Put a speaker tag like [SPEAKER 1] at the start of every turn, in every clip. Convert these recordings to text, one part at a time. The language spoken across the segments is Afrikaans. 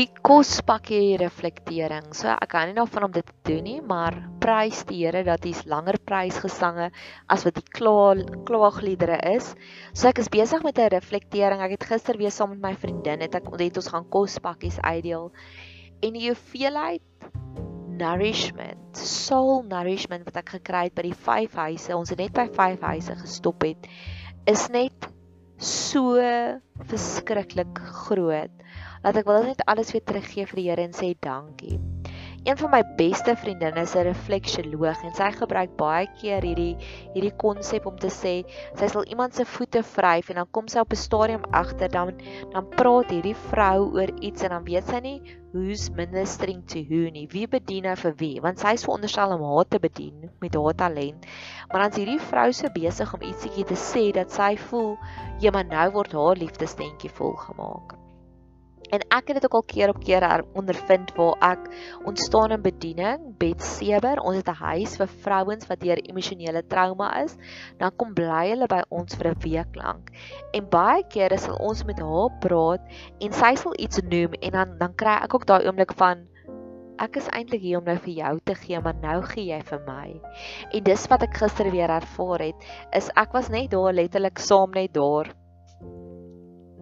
[SPEAKER 1] die kospakkie reflektering. So ek kan nie nou van om dit te doen nie, maar prys die Here dat hy's langer prysgesange as wat die klaagliedere is. So ek is besig met 'n reflektering. Ek het gister weer saam met my vriendin het ek het ons gaan kospakkies uitdeel. En die hoeveelheid nourishment, soul nourishment wat ek gekry het by die vyf huise, ons het net by vyf huise gestop het, is net so verskriklik groot dat ek wil net alles weer teruggee vir die Here en sê dankie. Een van my beste vriendinne is 'n refleksioloog en sy gebruik baie keer hierdie hierdie konsep om te sê sy sal iemand se voete vryf en dan kom sy op 'n stadium agter dan dan praat hierdie vrou oor iets en dan weet sy nie who's ministering to who nie. Wie bedien haar vir wie? Want sy is veronderstel om haar te bedien met haar talent. Maar dan's hierdie vrou so besig om ietsiekie te sê dat sy voel jy maar nou word haar liefdesdentjie vol gemaak En ek het dit ook al keer op keer ondervind waar ek ontstaan in bediening, Betseber, ons het 'n huis vir vrouens wat deur emosionele trauma is, dan kom bly hulle by ons vir 'n week lank. En baie kere sal ons met haar praat en sy sal iets noem en dan dan kry ek ook daai oomblik van ek is eintlik hier om nou vir jou te gee, maar nou gee jy vir my. En dis wat ek gister weer ervaar het, is ek was net daar letterlik saam net daar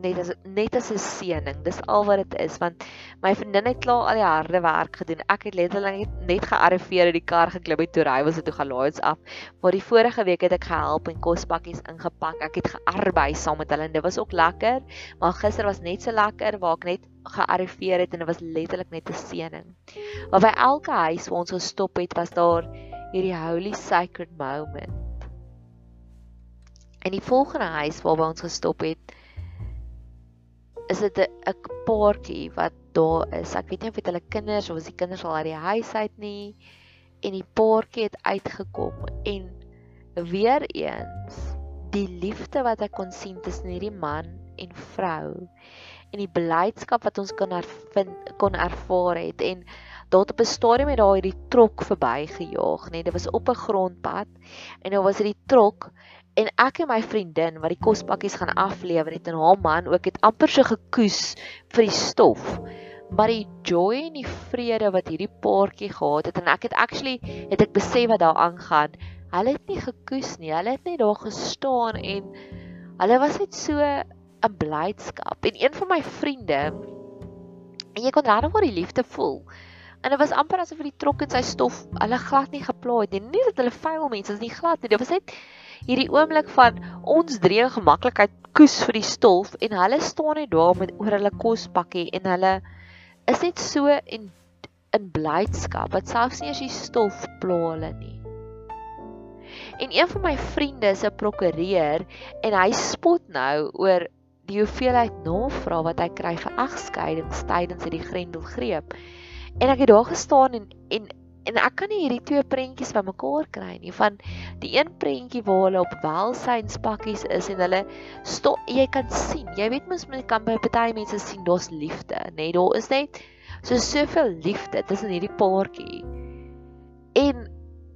[SPEAKER 1] net as net as 'n seëning. Dis al wat dit is want my vriendin het klaar al die harde werk gedoen. Ek het letterlik net gearriveer uit die kar geklim het toe ry was toe gelaai af. Maar die vorige week het ek gehelp en kospakkies ingepak. Ek het gearbei saam met hulle en dit was ook lekker. Maar gister was net so lekker waar ek net gearriveer het en dit was letterlik net 'n seëning. Maar by elke huis waar ons gestop het, was daar hierdie holy sacred moment. En die volgende huis waar ons gestop het, is dit 'n paartjie wat daar is. Ek weet nie of dit hulle kinders of as die kinders al uit die huis uit nie en die paartjie het uitgekom en weer eens die liefde wat ek kon sien tussen hierdie man en vrou en die blydskap wat ons kon ervind kon ervaar het en daar op 'n stadium het daar hierdie trok verbygejaag, nee, dit was op 'n grondpad en daar was hierdie trok en ek en my vriendin wat die kospakkies gaan aflewer het en haar man ook het amper so gekoes vir die stof. Maar die joy en die vrede wat hierdie paartjie gehad het en ek het actually het ek besef wat daar aangaan. Hulle het nie gekoes nie. Hulle het net daar gestaan en hulle was net so 'n blydskap. En een van my vriende en jy kon regtig waar die liefde voel. En dit was amper asof die trok in sy stof, hulle glad nie geplaai het nie. Nie dat hulle vuil mense is nie glad nie. Dit was net hierdie oomblik van ons drie gemaklikheid koes vir die stof en hulle staan net daar met oor hulle kospakkie en hulle is net so in in blydskap dat selfs nie as die stof pla hulle nie. En een van my vriende is 'n prokureur en hy spot nou oor die hoeveelheid navrae wat hy kry vir egskeidings tydens hierdie grendelgreep. En ek het daar gestaan en en en ek kan nie hierdie twee prentjies van mekaar kry nie van die een prentjie waar hulle op welsynspakkies is en hulle sto jy kan sien jy weet mens kan by party mense sien daar's liefde nê nee, daar is net so soveel liefde tussen hierdie paartjie. En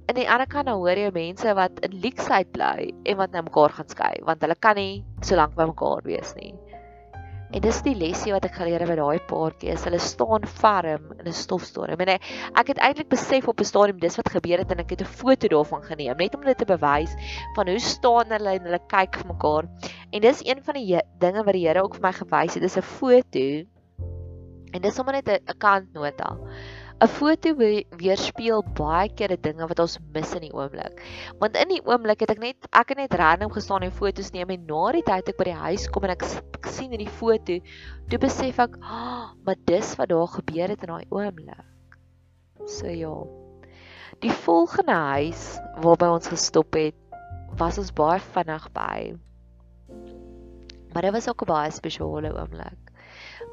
[SPEAKER 1] aan die ander kant dan hoor jy mense wat in leksheid bly en wat nou mekaar gaan skei want hulle kan nie so lank by mekaar wees nie En dis die lesie wat ek geleer het by daai paartjie is hulle staan ferm in 'n stofstorm. En ek het eintlik besef op 'n stadium dis wat gebeur het en ek het 'n foto daarvan geneem net om dit te bewys van hoe staan hulle en hulle kyk vir mekaar. En dis een van die dinge wat die Here ook vir my gewys het. Dis 'n foto. En dis sommer net 'n kantnota. 'n foto weerspieël baie keer die dinge wat ons mis in die oomblik. Want in die oomblik het ek net ek het net random gestaan en foto's neem en na die tyd ek by die huis kom en ek, ek sien in die foto, toe besef ek, "Ag, oh, maar dis wat daar gebeur het in daai oomblik." So ja. Die volgende huis waarby ons gestop het, was ons baie vinnig by. Maar dit was ook 'n baie spesiale oomblik.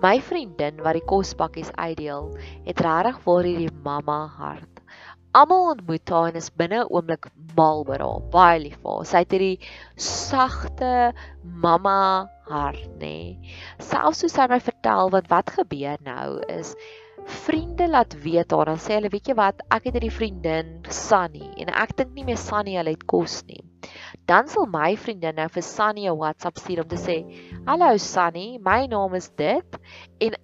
[SPEAKER 1] My vriendin wat die kospakkies uitdeel, het regtig vir hierdie mamma hart. Almal ontmoet haar en is binne 'n oomblik mal oor haar, baie lief vir haar. Sy het hierdie sagte mamma hart, nê. Nee. Selfs soos sy my vertel wat wat gebeur nou is vriende laat weet haar dan sê hulle weet jy wat ek het hierdie vriendin Sunny en ek dink nie meer Sunny hulle het kos nie dan sal my vriendin nou vir Sunny 'n WhatsApp stuur om te sê: "Hallo Sunny, my naam is dit." En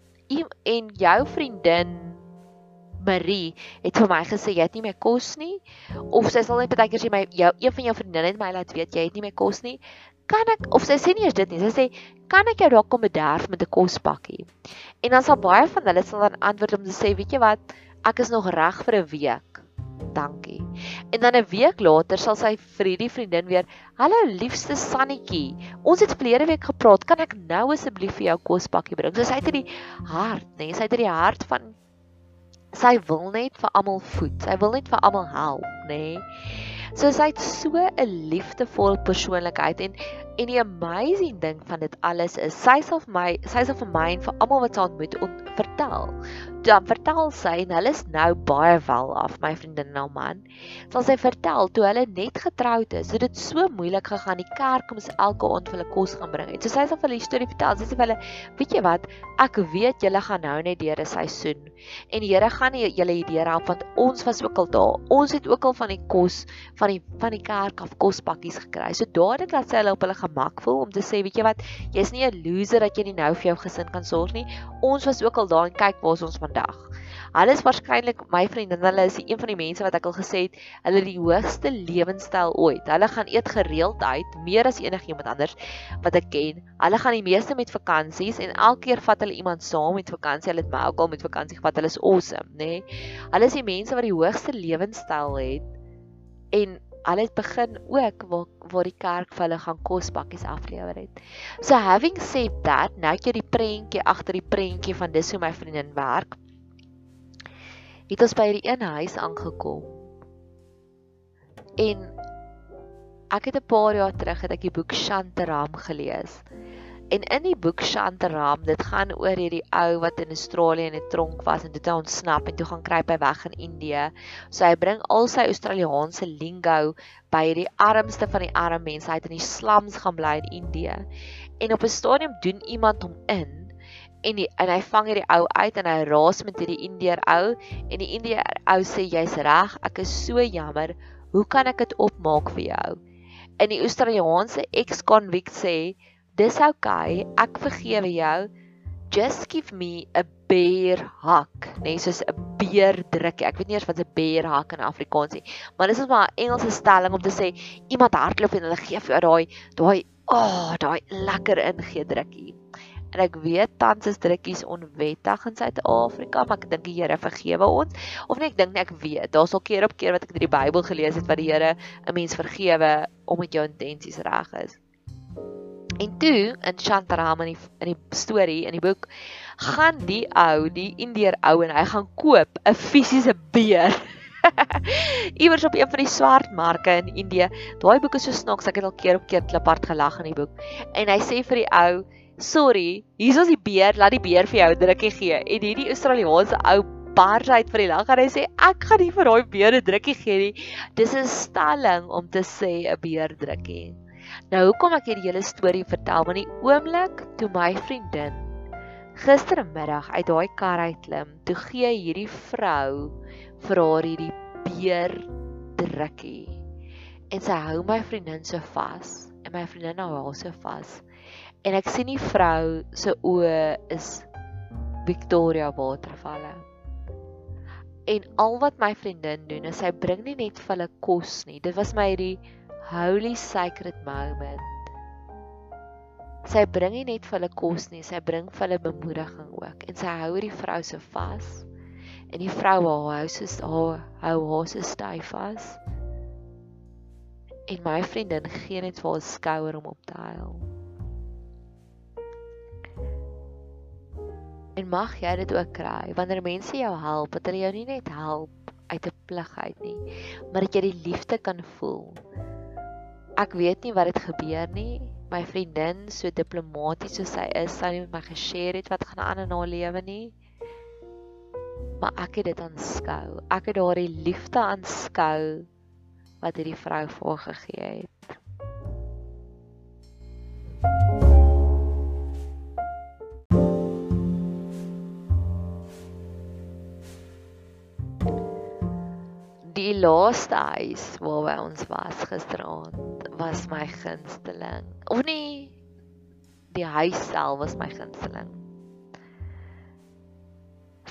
[SPEAKER 1] en jou vriendin Marie het vir my gesê jy het nie meer kos nie of sy sal net baie keer sê my jou een van jou vriendinne het my laat weet jy het nie meer kos nie. Kan ek of sy sê nie eers dit nie. Sy sê kan ek jou dalk kom bederf met 'n kospakkie. En dan sal baie van hulle sal dan antwoord om te sê weet jy wat ek is nog reg vir 'n week. Dankie. En dan 'n week later sal sy vir hierdie vriendin weer, "Hallo liefste Sannetjie, ons het verlede week gepraat. Kan ek nou asseblief vir jou kospakkie bring?" So sy het hierdie hart, nê? Nee, sy het hierdie hart van sy wil net vir almal voed. Sy wil net vir almal help, nê? Nee? So sy het so 'n liefdevolle persoonlikheid en en die amazing ding van dit alles is sy sal vir my, sy sal vir my en vir almal wat sy ontmoet ont, vertel. Dan vertel sy en hulle is nou baie wel af my vriendin en haar man sal sy vertel toe hulle net getroud is het dit so moeilik gegaan die kerk moes elke aand vir hulle kos gaan bring. En so sy sal vir hulle storie vertel sy sê vir hulle weet jy wat? Ek weet julle gaan nou net deur 'n seisoen. En die Here gaan julle hierdeur help want ons was ook al daar. Ons het ook al van die kos van die van die kerk af kospakkies gekry. So dadelik dat sy hulle op hulle gemak voel om te sê weet jy wat jy's nie 'n loser dat jy nie nou vir jou gesin kan sorg nie ons was ook al daar en kyk waar ons vandag. Hulle is waarskynlik my vriendin, hulle is een van die mense wat ek al gesê het, hulle die hoogste lewenstyl ooit. Hulle gaan eet gereeld uit, meer as enigiemand anders wat ek ken. Hulle gaan die meeste met vakansies en elke keer vat hulle iemand saam met vakansie. Hulle het my ook al met vakansie gevat. Hulle is awesome, nê? Nee? Hulle is die mense wat die hoogste lewenstyl het en Hulle het begin ook waar waar die kerk vir hulle gaan kospakkies aflewer het. So having said that, nou ek jy die prentjie agter die prentjie van dis hoe my vriendin werk. Het ons by hierdie een huis aangekom. En ek het 'n paar jaar terug het ek die boek Shantaram gelees. En in die boek Shantaram, dit gaan oor hierdie ou wat in Australië in 'n tronk was en toe ontsnap en toe gaan kruip hy weg in Indië. So hy bring al sy Australiese lingo by hierdie armste van die arme mense uit in die slums gaan bly in Indië. En op 'n stadium doen iemand hom in en die, en hy vang hierdie ou uit en hy raas met hierdie Indiër ou en die Indiër ou sê jy's reg, ek is so jammer. Hoe kan ek dit opmaak vir jou? En die Australiese ex-convict sê Dis okay, ek vergewe jou. Just give me a bear hug. Nee, soos 'n beer drukkie. Ek weet nie eers wat 'n beer hug in Afrikaans is maar dis is maar 'n Engelse stelling om te sê iemand hardloop en hulle gee vir jou daai daai ah, oh, daai lekker ingee drukkie. En ek weet tans is drukkies onwettig in Suid-Afrika, maar ek dink die Here vergewe ons. Of nee, ek dink nie ek weet. Daar's al keer op keer wat ek in die Bybel gelees het wat die Here 'n mens vergewe omdat jou intensies reg is. En toe in Shantaram in die in die storie in die boek gaan die ou, die Indiër ou en hy gaan koop 'n fisiese beer. Iewers op een van die swart marke in Indië. Daai boek is so snaaks, ek het al keer op keer kliphard gelag in die boek. En hy sê vir die ou, "Sorry, hier is die beer, laat die beer vir jou drukkie gee." En hierdie Australiese ou bars uit vir die lag en hy sê, "Ek gaan nie vir daai beer 'n drukkie gee nie. Dis 'n stalling om te sê 'n beer drukkie." Nou hoekom ek hierdie hele storie vertel? Want die oomblik toe my vriendin gistermiddag uit daai kar uit klim, toe gee hierdie vrou vir haar hierdie beer drukkie. En sy hou my vriendin so vas en my vriendin hou haar so vas. En ek sien die vrou se oë is Victoria watervalle. En al wat my vriendin doen is sy bring nie net vir hulle kos nie. Dit was my hierdie holy sacred moment. Sy bring nie net vir hulle kos nie, sy bring vir hulle bemoediging ook en sy hou die vrou so vas. En die vrou hou so hou hou haar so styf vas. En my vriendin gee net vir haar skouer om op te huil. En mag jy dit ook kry wanneer mense jou help, dat hulle jou nie net help uit 'n plig uit nie, maar dat jy die liefde kan voel ek weet nie wat het gebeur nie. My vriendin, so diplomaties soos sy is, sou nie met my geshare het wat gaan aan in haar lewe nie. Maar ek het dit aanskou. Ek het daardie liefde aanskou wat hierdie vrou vir haar gegee het. Die laaste huis waar ons was gisteraand was my gunsteling. Of nie die huis self was my gunsteling.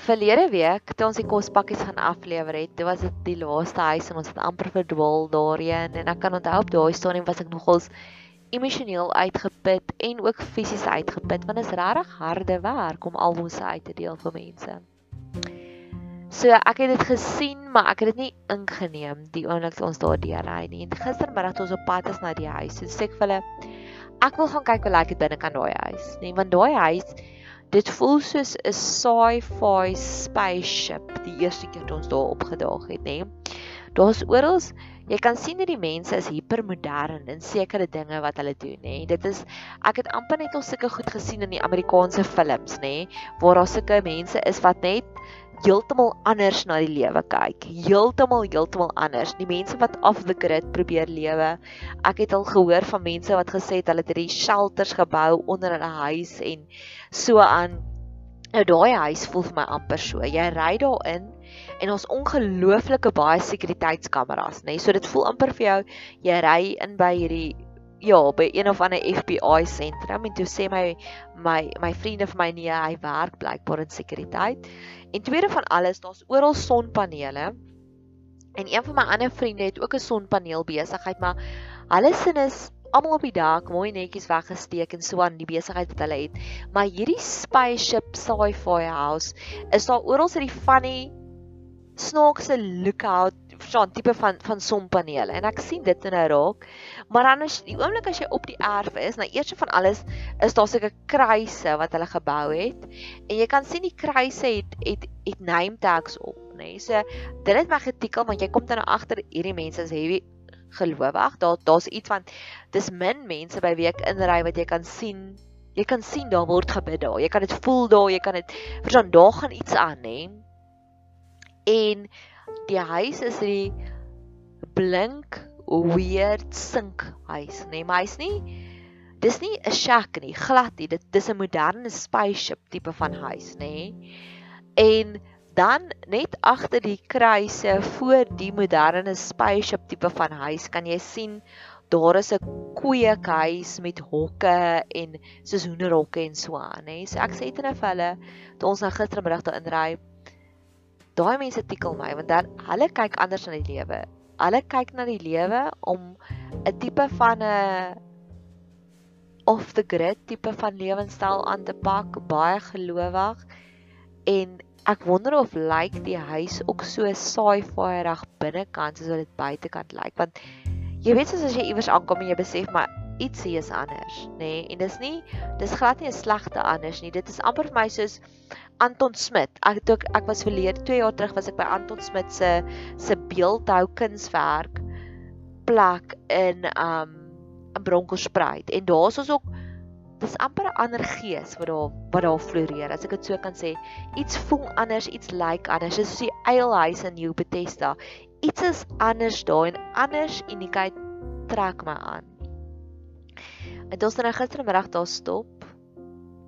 [SPEAKER 1] verlede week toe ons die kospakkies gaan aflewer het, dit was dit die laaste huis en ons het amper verdwaal daarheen en ek kan onthou op daai stadium was ek nogals emosioneel uitgeput en ook fisies uitgeput want dit is regtig harde werk om almoes uit te deel vir mense. So ek het dit gesien, maar ek het dit nie ingeneem die oomblik ons daar deur ry nie. En gistermiddag toe ons op pad is na die huis, so sê ek vir hulle ek wil gaan kyk hoe lyk dit binne kan daai huis, nee, want daai huis dit voel soos 'n sci-fi spaceship die eerste keer toe ons daar opgedaag het, nê. Nee. Daar's oral jy kan sien dat die mense is hipermodern in sekere dinge wat hulle doen, nê. Nee. Dit is ek het amper net al sulke goed gesien in die Amerikaanse films, nê, waar daar sulke mense is wat net heeltemal anders na die lewe kyk. Heeltemal heeltemal anders. Die mense wat off the grid probeer lewe. Ek het al gehoor van mense wat gesê het hulle het hierdie shelters gebou onder hulle huis en so aan. Nou daai huis voel vir my amper so. Jy ry daarin en ons ongelooflike baie sekuriteitskameras, nê. Nee? So dit voel amper vir jou jy ry in by hierdie ja, by een of ander FBI sentrum en toe sê my my my vriende vir my nee, hy werk blykbaar in sekuriteit. En tweede van alles, daar's oral sonpanele. En een van my ander vriende het ook 'n sonpaneel besigheid, maar hulle sin is almal op die dak, mooi netjies weggesteek en so aan die besigheid wat hulle het. Maar hierdie spaceship sci-fi house is daar oral so die funny snaakse lookout verstaan tipe van van sonpanele en ek sien dit in 'n raak. Maar dan is die oomblik as jy op die erf is, nou eers van alles is daar seker kruise wat hulle gebou het en jy kan sien die kruise het het het name tags op, nê. Nee. So dit het my getikel want jy kom dan agter hierdie mense is heavy gelowig. Daar daar's iets van dis min mense by week inry wat jy kan sien. Jy kan sien daar word gebid daar. Jy kan dit voel daar, jy kan dit verstaan daar gaan iets aan, nê. Nee. En die huis is die blink weird sink huis, nê, nee, maar hy's nie dis nie 'n shack nie, glad nie. Dit dis 'n moderne spaceship tipe van huis, nê. Nee. En dan net agter die kruise voor die moderne spaceship tipe van huis kan jy sien daar is 'n kweekhuis met hokke en soos hoenderhokke en so aan, nê. Nee. So ek sê dit net vir hulle toe ons nou gistermiddag daar inry daai mense tikkel my want dan hulle kyk anders na die lewe. Hulle kyk na die lewe om 'n tipe van 'n off the grid tipe van lewenstyl aan te pak, baie gelowig. En ek wonder of lyk like die huis ook so sci-fi reg binnekant soos wat dit buitekant lyk like. want jy weet soos as jy iewers aankom en jy besef maar ietsie is anders, nê? Nee? En dis nie dis glad nie 'n slegte anders nie. Dit is amper vir my soos Anton Smit. Ek het ook ek was verlede 2 jaar terug was ek by Anton Smit se se beeldhou kunswerk plek in um in Bronkhorstspruit. En daar's ons ook dis amper 'n ander gees wat daar wat daar floreer as ek dit so kan sê. Iets voel anders, iets lyk like anders. Dis soos die eilhuis in New Bethesda. Iets is anders daar en anders uniekheid trek my aan. En ons het nou gistermiddag daar stop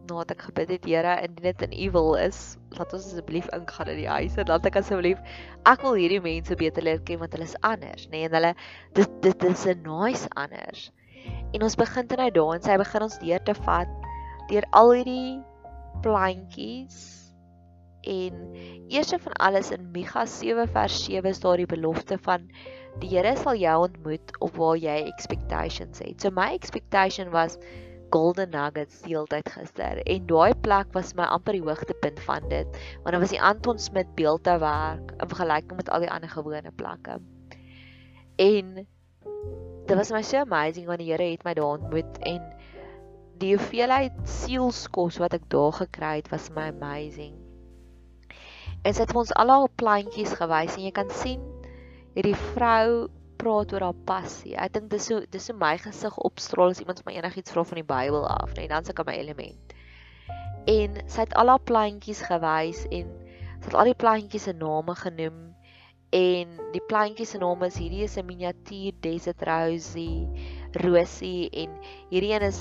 [SPEAKER 1] nadat ek gebid het, Here, indien dit in U wil is, laat ons asseblief ingaan in die huis en laat ek asseblief ek wil hierdie mense beter leer ken want hulle is anders, nê, nee, en hulle dit dit is 'n nice anders. En ons begin dan nou daar en sy begin ons deur te vat deur al hierdie plantjies en eerste van alles in Micha 7 vers 7 is daar die belofte van die Here sal jou ontmoet op waar jy expectations het. So my expectation was golden nuggets die hele tyd gister en daai plek was my amper die hoogtepunt van dit want dit was die Anton Smit beeldhouwerk in vergelyking met al die ander gewone plekke. En dit was my so amazing want die Here het my daar ontmoet en die hoeveelheid sielskos wat ek daar gekry het was my amazing. En sy het vir ons al haar plantjies gewys en jy kan sien hierdie vrou praat oor haar passie. Ek dink dis so dis so my gesig opstraal as iemand my enigiets vra van die Bybel af, nee, dan se ek my element. En sy het al haar plantjies gewys en sy het al die plantjies se name genoem en die plantjies se name is hierdie is 'n miniatuur desert rosy, rosie en hierdie een is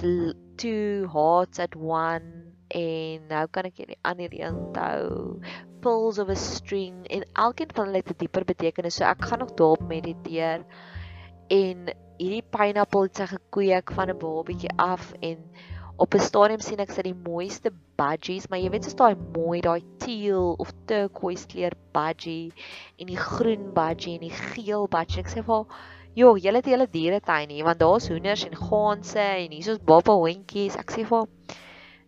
[SPEAKER 1] two hearts at one en nou kan ek die ander een onthou pulls of a string en elkeen van hulle het 'n dieper betekenis so ek gaan nog daarop mediteer en hierdie pineappel het sy gekweek van 'n babietjie af en op 'n stadium sien ek sy die mooiste budgies, maar jy weet soos daai mooi daai teal of turquoise kleur budgie en die groen budgie en die geel budgie. Ek sê vir haar, "Jo, jy het hele dieretuin hier want daar's hoenders en ganse en hier's baba hondjies." Ek sê vir haar,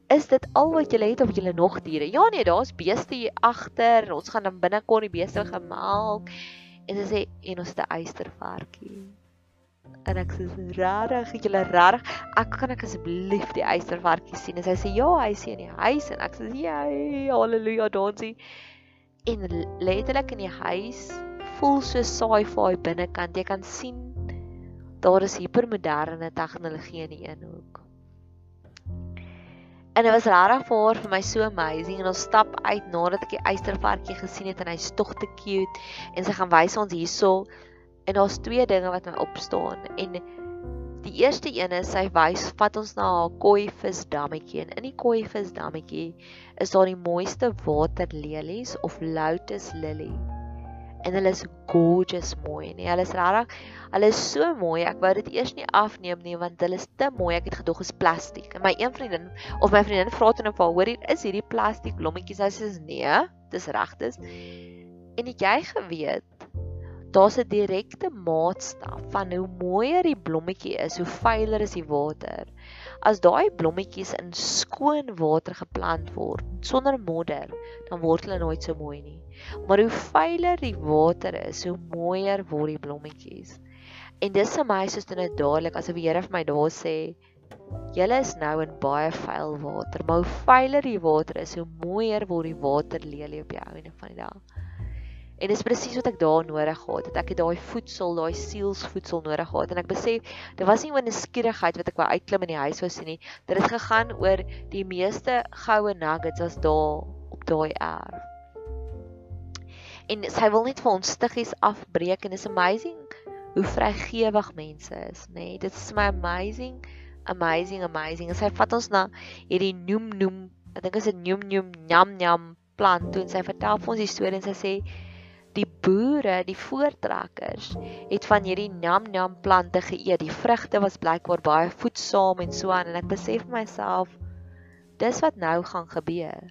[SPEAKER 1] "Is dit al wat jy het of jy nog diere?" "Ja nee, daar's beeste hier agter. Ons gaan dan binnekort die beeste gemelk." En sy sê, "En ons het 'n eystervarkie." en ek sê rarig, het julle rarig? Ek kan ek asseblief die eystervarkie sien? En sy sê ja, hy sien in die huis en ek sê ja, haleluja, dansie. En letterlik in die huis voel so sci-fi binnekant. Jy kan sien daar is hipermoderne tegnologie in die een hoek. En dit was regtig vir haar vir my so amazing en ons stap uit nadat ek die eystervarkie gesien het en hy's tog te cute en sy gaan wys ons hierso En daar's twee dinge wat my opstaan en die eerste een is sy wys vat ons na haar koi vis dammetjie en in die koi vis dammetjie is daar die mooiste waterlelies of lotus lily. En hulle is gorgeous mooi, nee, hulle is regtig, hulle is so mooi. Ek wou dit eers nie afneem nie want hulle is te mooi. Ek het gedog is plastiek. En my een vriendin of my vriendin vra toe net vir hoor hier is hierdie plastiek blommetjies. Sy sê nee, dis regtes. En het jy geweet daar's 'n direkte maatstaf van hoe mooier die blommetjie is, hoe veiler is die water. As daai blommetjies in skoon water geplant word sonder modder, dan word hulle nooit so mooi nie. Maar hoe veiler die water is, hoe mooier word die blommetjies. En dis vir my soos dit dadelik asof die Here vir my daar sê, julle is nou in baie vuil water, maar hoe veiler die water is, hoe mooier word die waterlelie op die einde van die dag. En dis presies wat ek daar nodig gehad het. Ek het daai voedsel, daai sielsvoedsel nodig gehad en ek besef dit was nie oor 'n skierigheid wat ek wou uitklim in die huis wou sien nie. Dit het gegaan oor die meeste goue nuggets was daar op daai erf. En sy wil net vir ons stiggies afbreek en is amazing hoe vrygewig mense is, nê. Nee, dit is my amazing, amazing, amazing. En sy vat ons na hierdie noem noem, ek dink is dit noem noem nyam nyam plant toe en sy vertel vir ons die storie en sy sê die boere, die voortrekkers, het van hierdie nam-nam plante geëet. Die vrugte was blykbaar baie voedsaam en so aan en ek besef myself dis wat nou gaan gebeur.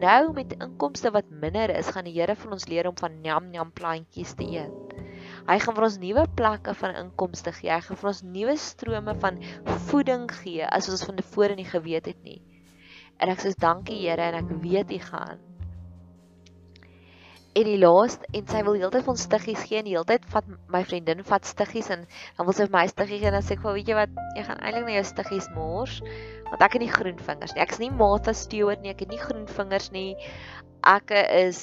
[SPEAKER 1] Nou met inkomste wat minder is, gaan die Here vir ons leer om van nam-nam plantjies te eet. Hy gaan vir ons nuwe plekke van inkomste gee. Hy gaan vir ons nuwe strome van voeding gee as ons van tevore nie geweet het nie. En ek sê dankie Here en ek weet U gaan en die laaste en sy wil heeltyd van stiggies gee en heeltyd vat my vriendin vat stiggies en dan wil sy vir my stiggie gee en dan sê ek vir weet jy wat jy gaan eintlik na jou stiggies mors want ek het nie groen vingers nie. Ek is nie Martha Stewart nie ek het nie groen vingers nie. Ek is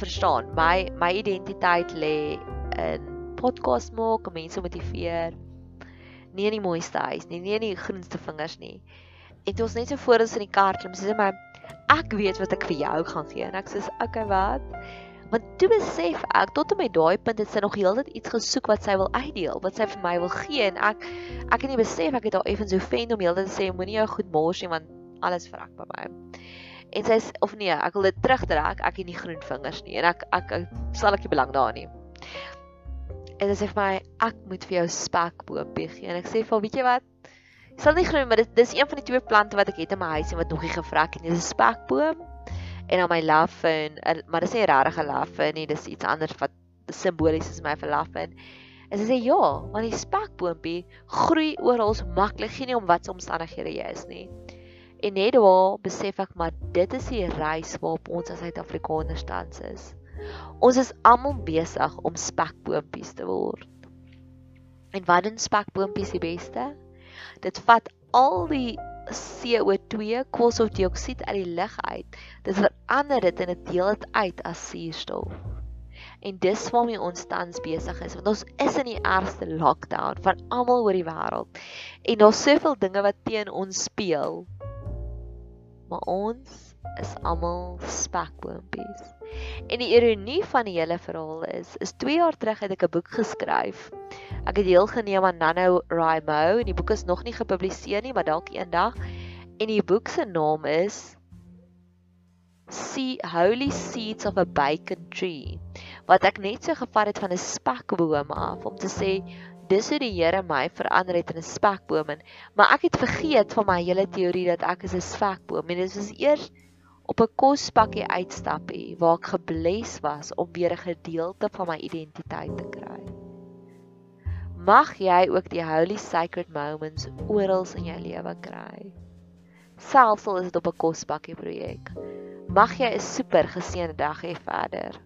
[SPEAKER 1] verstaan my my identiteit lê in podcast maak mense motiveer. Nie in die mooiste huis nie nie in die groenste vingers nie. En dit was net so voor ons in die kar klim sê sy my ek weet wat ek vir jou gaan gee en ek sê okay wat? Want toe besef ek tot op my daai punt het sy nog heeltyd iets gesoek wat sy wil uitdeel wat sy vir my wil gee en ek ek het nie besef ek het haar effens so fen om heeltyd te sê moenie jou goed mors nie want alles vrek by my. En sy sê of nee ek wil dit terugtrek ek het nie groen vingers nie en ek ek, ek sal ek nie belang daarin nie. En sy sê vir my ek moet vir jou spekboompie gee en ek sê vir weet jy wat sal nie glo maar dit dis een van die twee plante wat ek het in my huis en wat nog nie gevrek het nie. Dis 'n spekboom en dan my laffen, maar dis nie regtig 'n laffen nie, dis iets anders wat simbolies is my vir laffen. En sy sê ja, want die spekboompie groei oral maklik, geen om wat se omstandighede jy is nie. En net daar besef ek maar dit is die reis waarop ons as Suid-Afrikaners tans is. Ons is almal besig om spekboompies te word. En wat doen spekboompies die beste? Dit vat al die CO2, koolstofdioksied uit die lug uit. Dit verander dit en dit deel dit uit as suurstof. En dis waarmee ons tans besig is, want ons is in die ergste lockdown van almal oor die wêreld. En daar's soveel dinge wat teen ons speel. Maar ons is almal spekboompies. En die ironie van die hele verhaal is, is 2 jaar terug het ek 'n boek geskryf. Ek het deelgeneem aan NaNoWriMo en die boek is nog nie gepubliseer nie, maar dalk eendag. En die boek se naam is See Holy Seeds of a Bacon Tree. Wat ek net so gevat het van 'n spekboom af om te sê dis hoe die Here my verander het in 'n spekboom en maar ek het vergeet van my hele teorie dat ek is 'n spekboom en dit was eers op 'n kospakkie uitstappie waar ek gebless was om weer 'n gedeelte van my identiteit te kry. Mag jy ook die holy sacred moments oral in jou lewe kry. Selfs al is dit op 'n kospakkie projek. Mag jy 'n super geseënde dag hê verder.